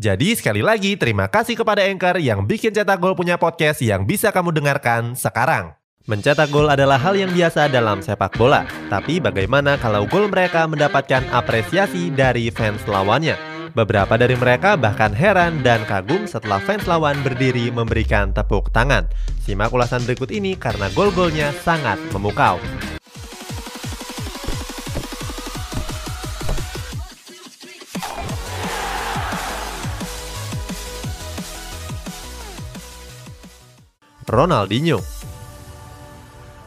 Jadi sekali lagi terima kasih kepada Anchor yang bikin Cetak Gol punya podcast yang bisa kamu dengarkan sekarang. Mencetak gol adalah hal yang biasa dalam sepak bola, tapi bagaimana kalau gol mereka mendapatkan apresiasi dari fans lawannya? Beberapa dari mereka bahkan heran dan kagum setelah fans lawan berdiri memberikan tepuk tangan. Simak ulasan berikut ini karena gol-golnya sangat memukau. Ronaldinho.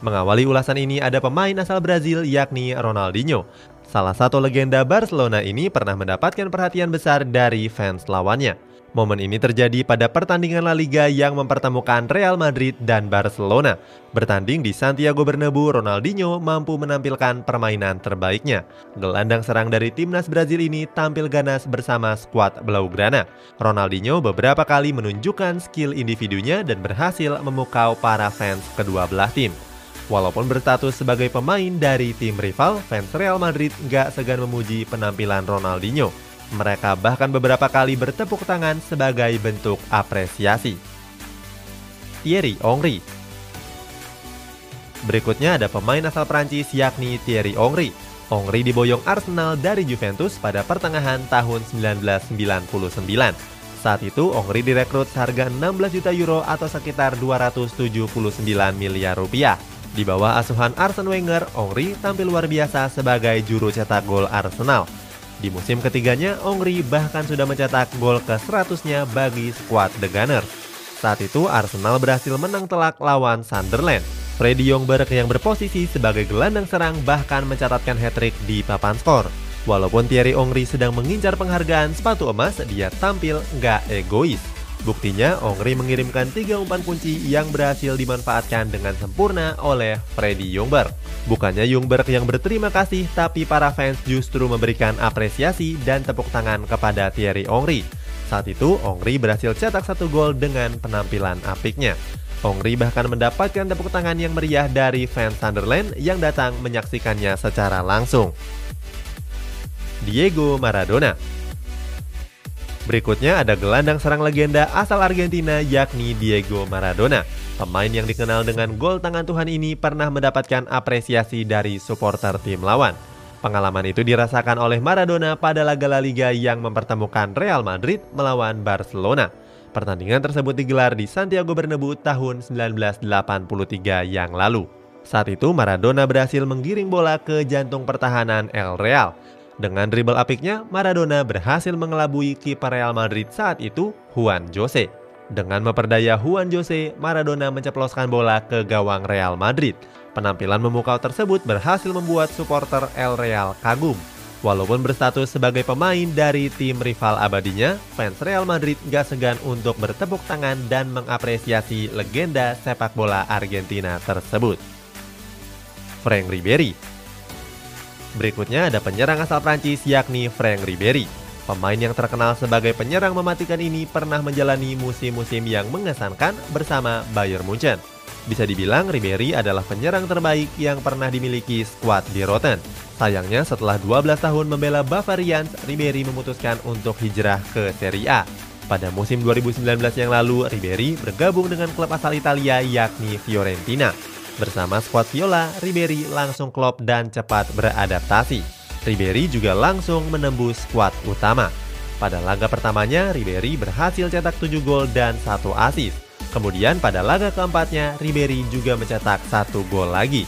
Mengawali ulasan ini ada pemain asal Brazil yakni Ronaldinho. Salah satu legenda Barcelona ini pernah mendapatkan perhatian besar dari fans lawannya. Momen ini terjadi pada pertandingan La Liga yang mempertemukan Real Madrid dan Barcelona. Bertanding di Santiago Bernabeu, Ronaldinho mampu menampilkan permainan terbaiknya. Gelandang serang dari timnas Brazil ini tampil ganas bersama skuad Blaugrana. Ronaldinho beberapa kali menunjukkan skill individunya dan berhasil memukau para fans kedua belah tim. Walaupun berstatus sebagai pemain dari tim rival, fans Real Madrid gak segan memuji penampilan Ronaldinho. Mereka bahkan beberapa kali bertepuk tangan sebagai bentuk apresiasi. Thierry Henry Berikutnya ada pemain asal Prancis yakni Thierry Henry. Henry diboyong Arsenal dari Juventus pada pertengahan tahun 1999. Saat itu Henry direkrut seharga 16 juta euro atau sekitar 279 miliar rupiah. Di bawah asuhan Arsene Wenger, Henry tampil luar biasa sebagai juru cetak gol Arsenal. Di musim ketiganya, Ongri bahkan sudah mencetak gol ke 100-nya bagi skuad The Gunners. Saat itu Arsenal berhasil menang telak lawan Sunderland. Freddy Jongberg yang berposisi sebagai gelandang serang bahkan mencatatkan hat-trick di papan skor. Walaupun Thierry Ongri sedang mengincar penghargaan sepatu emas, dia tampil nggak egois. Buktinya, Ongri mengirimkan tiga umpan kunci yang berhasil dimanfaatkan dengan sempurna oleh Freddy Jungberg. Bukannya Jungberg yang berterima kasih, tapi para fans justru memberikan apresiasi dan tepuk tangan kepada Thierry Ongri. Saat itu, Ongri berhasil cetak satu gol dengan penampilan apiknya. Ongri bahkan mendapatkan tepuk tangan yang meriah dari fans Sunderland yang datang menyaksikannya secara langsung. Diego Maradona Berikutnya ada gelandang serang legenda asal Argentina yakni Diego Maradona. Pemain yang dikenal dengan gol tangan Tuhan ini pernah mendapatkan apresiasi dari supporter tim lawan. Pengalaman itu dirasakan oleh Maradona pada laga La Liga yang mempertemukan Real Madrid melawan Barcelona. Pertandingan tersebut digelar di Santiago Bernabeu tahun 1983 yang lalu. Saat itu Maradona berhasil menggiring bola ke jantung pertahanan El Real. Dengan dribble apiknya, Maradona berhasil mengelabui kiper Real Madrid saat itu, Juan Jose. Dengan memperdaya Juan Jose, Maradona menceploskan bola ke gawang Real Madrid. Penampilan memukau tersebut berhasil membuat supporter El Real kagum. Walaupun berstatus sebagai pemain dari tim rival abadinya, fans Real Madrid gak segan untuk bertepuk tangan dan mengapresiasi legenda sepak bola Argentina tersebut. Frank Ribery Berikutnya ada penyerang asal Prancis yakni Frank Ribery. Pemain yang terkenal sebagai penyerang mematikan ini pernah menjalani musim-musim yang mengesankan bersama Bayern Munchen. Bisa dibilang Ribery adalah penyerang terbaik yang pernah dimiliki skuad di Rotten. Sayangnya setelah 12 tahun membela Bavarians, Ribery memutuskan untuk hijrah ke Serie A. Pada musim 2019 yang lalu, Ribery bergabung dengan klub asal Italia yakni Fiorentina. Bersama skuad Viola, Ribery langsung klop dan cepat beradaptasi. Ribery juga langsung menembus skuad utama. Pada laga pertamanya, Ribery berhasil cetak 7 gol dan 1 assist. Kemudian pada laga keempatnya, Ribery juga mencetak satu gol lagi.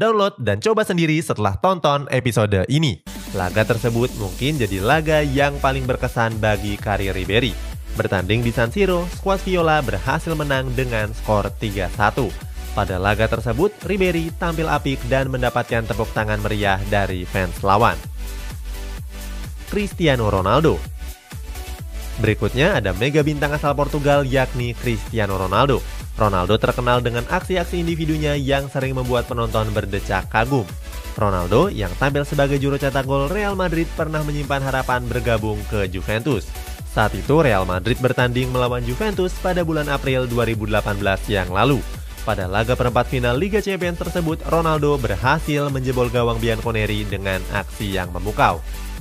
Download dan coba sendiri setelah tonton episode ini. Laga tersebut mungkin jadi laga yang paling berkesan bagi karir Ribery. Bertanding di San Siro, skuad Viola berhasil menang dengan skor 3-1. Pada laga tersebut, Ribery tampil apik dan mendapatkan tepuk tangan meriah dari fans lawan. Cristiano Ronaldo Berikutnya ada mega bintang asal Portugal yakni Cristiano Ronaldo. Ronaldo terkenal dengan aksi-aksi individunya yang sering membuat penonton berdecak kagum. Ronaldo yang tampil sebagai juru cetak gol Real Madrid pernah menyimpan harapan bergabung ke Juventus. Saat itu Real Madrid bertanding melawan Juventus pada bulan April 2018 yang lalu. Pada laga perempat final Liga Champions tersebut, Ronaldo berhasil menjebol gawang Bianconeri dengan aksi yang memukau.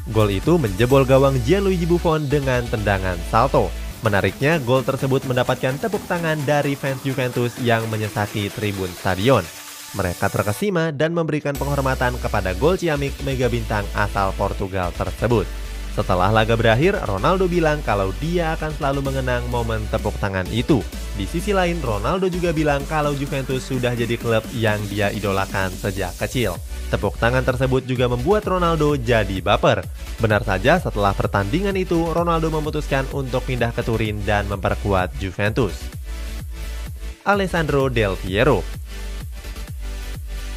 Gol itu menjebol gawang Gianluigi Buffon dengan tendangan salto. Menariknya, gol tersebut mendapatkan tepuk tangan dari fans Juventus yang menyesaki tribun stadion. Mereka terkesima dan memberikan penghormatan kepada gol ciamik mega bintang asal Portugal tersebut. Setelah laga berakhir, Ronaldo bilang kalau dia akan selalu mengenang momen tepuk tangan itu. Di sisi lain, Ronaldo juga bilang kalau Juventus sudah jadi klub yang dia idolakan sejak kecil. Tepuk tangan tersebut juga membuat Ronaldo jadi baper. Benar saja, setelah pertandingan itu, Ronaldo memutuskan untuk pindah ke Turin dan memperkuat Juventus. Alessandro Del Piero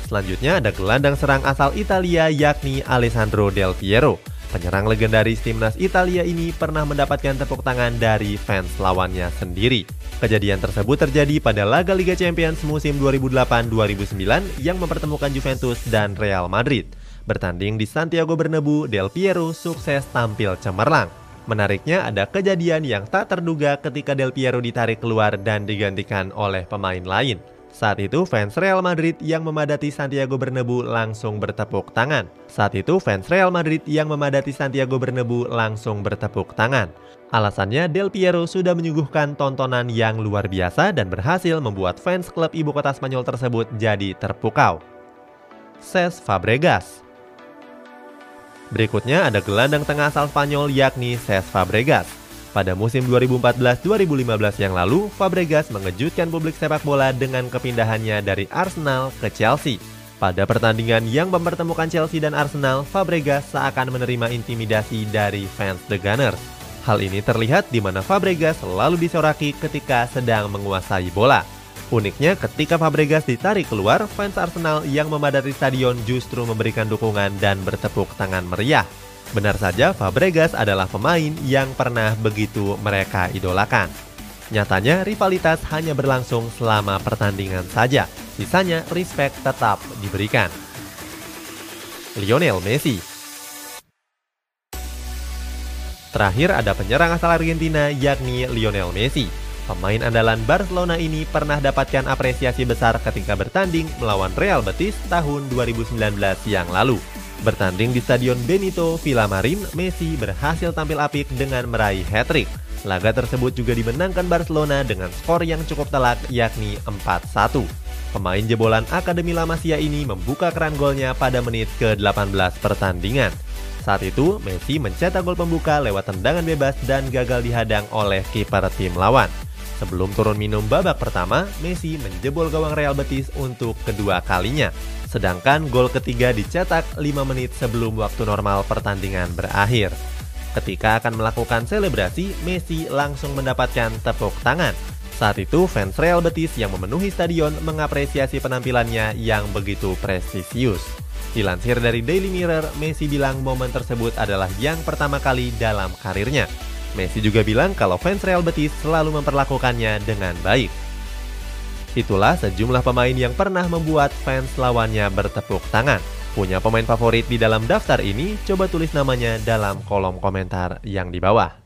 Selanjutnya ada gelandang serang asal Italia yakni Alessandro Del Piero. Penyerang legendaris timnas Italia ini pernah mendapatkan tepuk tangan dari fans lawannya sendiri. Kejadian tersebut terjadi pada laga Liga Champions musim 2008-2009 yang mempertemukan Juventus dan Real Madrid. Bertanding di Santiago Bernabeu, Del Piero sukses tampil cemerlang. Menariknya ada kejadian yang tak terduga ketika Del Piero ditarik keluar dan digantikan oleh pemain lain. Saat itu fans Real Madrid yang memadati Santiago Bernabeu langsung bertepuk tangan. Saat itu fans Real Madrid yang memadati Santiago Bernabeu langsung bertepuk tangan. Alasannya Del Piero sudah menyuguhkan tontonan yang luar biasa dan berhasil membuat fans klub ibu kota Spanyol tersebut jadi terpukau. Ses Fabregas Berikutnya ada gelandang tengah asal Spanyol yakni Ses Fabregas. Pada musim 2014-2015 yang lalu, Fabregas mengejutkan publik sepak bola dengan kepindahannya dari Arsenal ke Chelsea. Pada pertandingan yang mempertemukan Chelsea dan Arsenal, Fabregas seakan menerima intimidasi dari fans The Gunners. Hal ini terlihat di mana Fabregas selalu disoraki ketika sedang menguasai bola. Uniknya, ketika Fabregas ditarik keluar, fans Arsenal yang memadati stadion justru memberikan dukungan dan bertepuk tangan meriah. Benar saja, Fabregas adalah pemain yang pernah begitu mereka idolakan. Nyatanya, rivalitas hanya berlangsung selama pertandingan saja. Sisanya, respect tetap diberikan. Lionel Messi Terakhir ada penyerang asal Argentina yakni Lionel Messi. Pemain andalan Barcelona ini pernah dapatkan apresiasi besar ketika bertanding melawan Real Betis tahun 2019 yang lalu. Bertanding di Stadion Benito Villamarin, Messi berhasil tampil apik dengan meraih hat-trick. Laga tersebut juga dimenangkan Barcelona dengan skor yang cukup telak yakni 4-1. Pemain jebolan Akademi La Masia ini membuka keran golnya pada menit ke-18 pertandingan. Saat itu, Messi mencetak gol pembuka lewat tendangan bebas dan gagal dihadang oleh kiper tim lawan. Sebelum turun minum babak pertama, Messi menjebol gawang Real Betis untuk kedua kalinya. Sedangkan gol ketiga dicetak 5 menit sebelum waktu normal pertandingan berakhir. Ketika akan melakukan selebrasi, Messi langsung mendapatkan tepuk tangan. Saat itu, fans Real Betis yang memenuhi stadion mengapresiasi penampilannya yang begitu prestisius. Dilansir dari Daily Mirror, Messi bilang momen tersebut adalah yang pertama kali dalam karirnya. Messi juga bilang kalau fans Real Betis selalu memperlakukannya dengan baik. Itulah sejumlah pemain yang pernah membuat fans lawannya bertepuk tangan. Punya pemain favorit di dalam daftar ini? Coba tulis namanya dalam kolom komentar yang di bawah.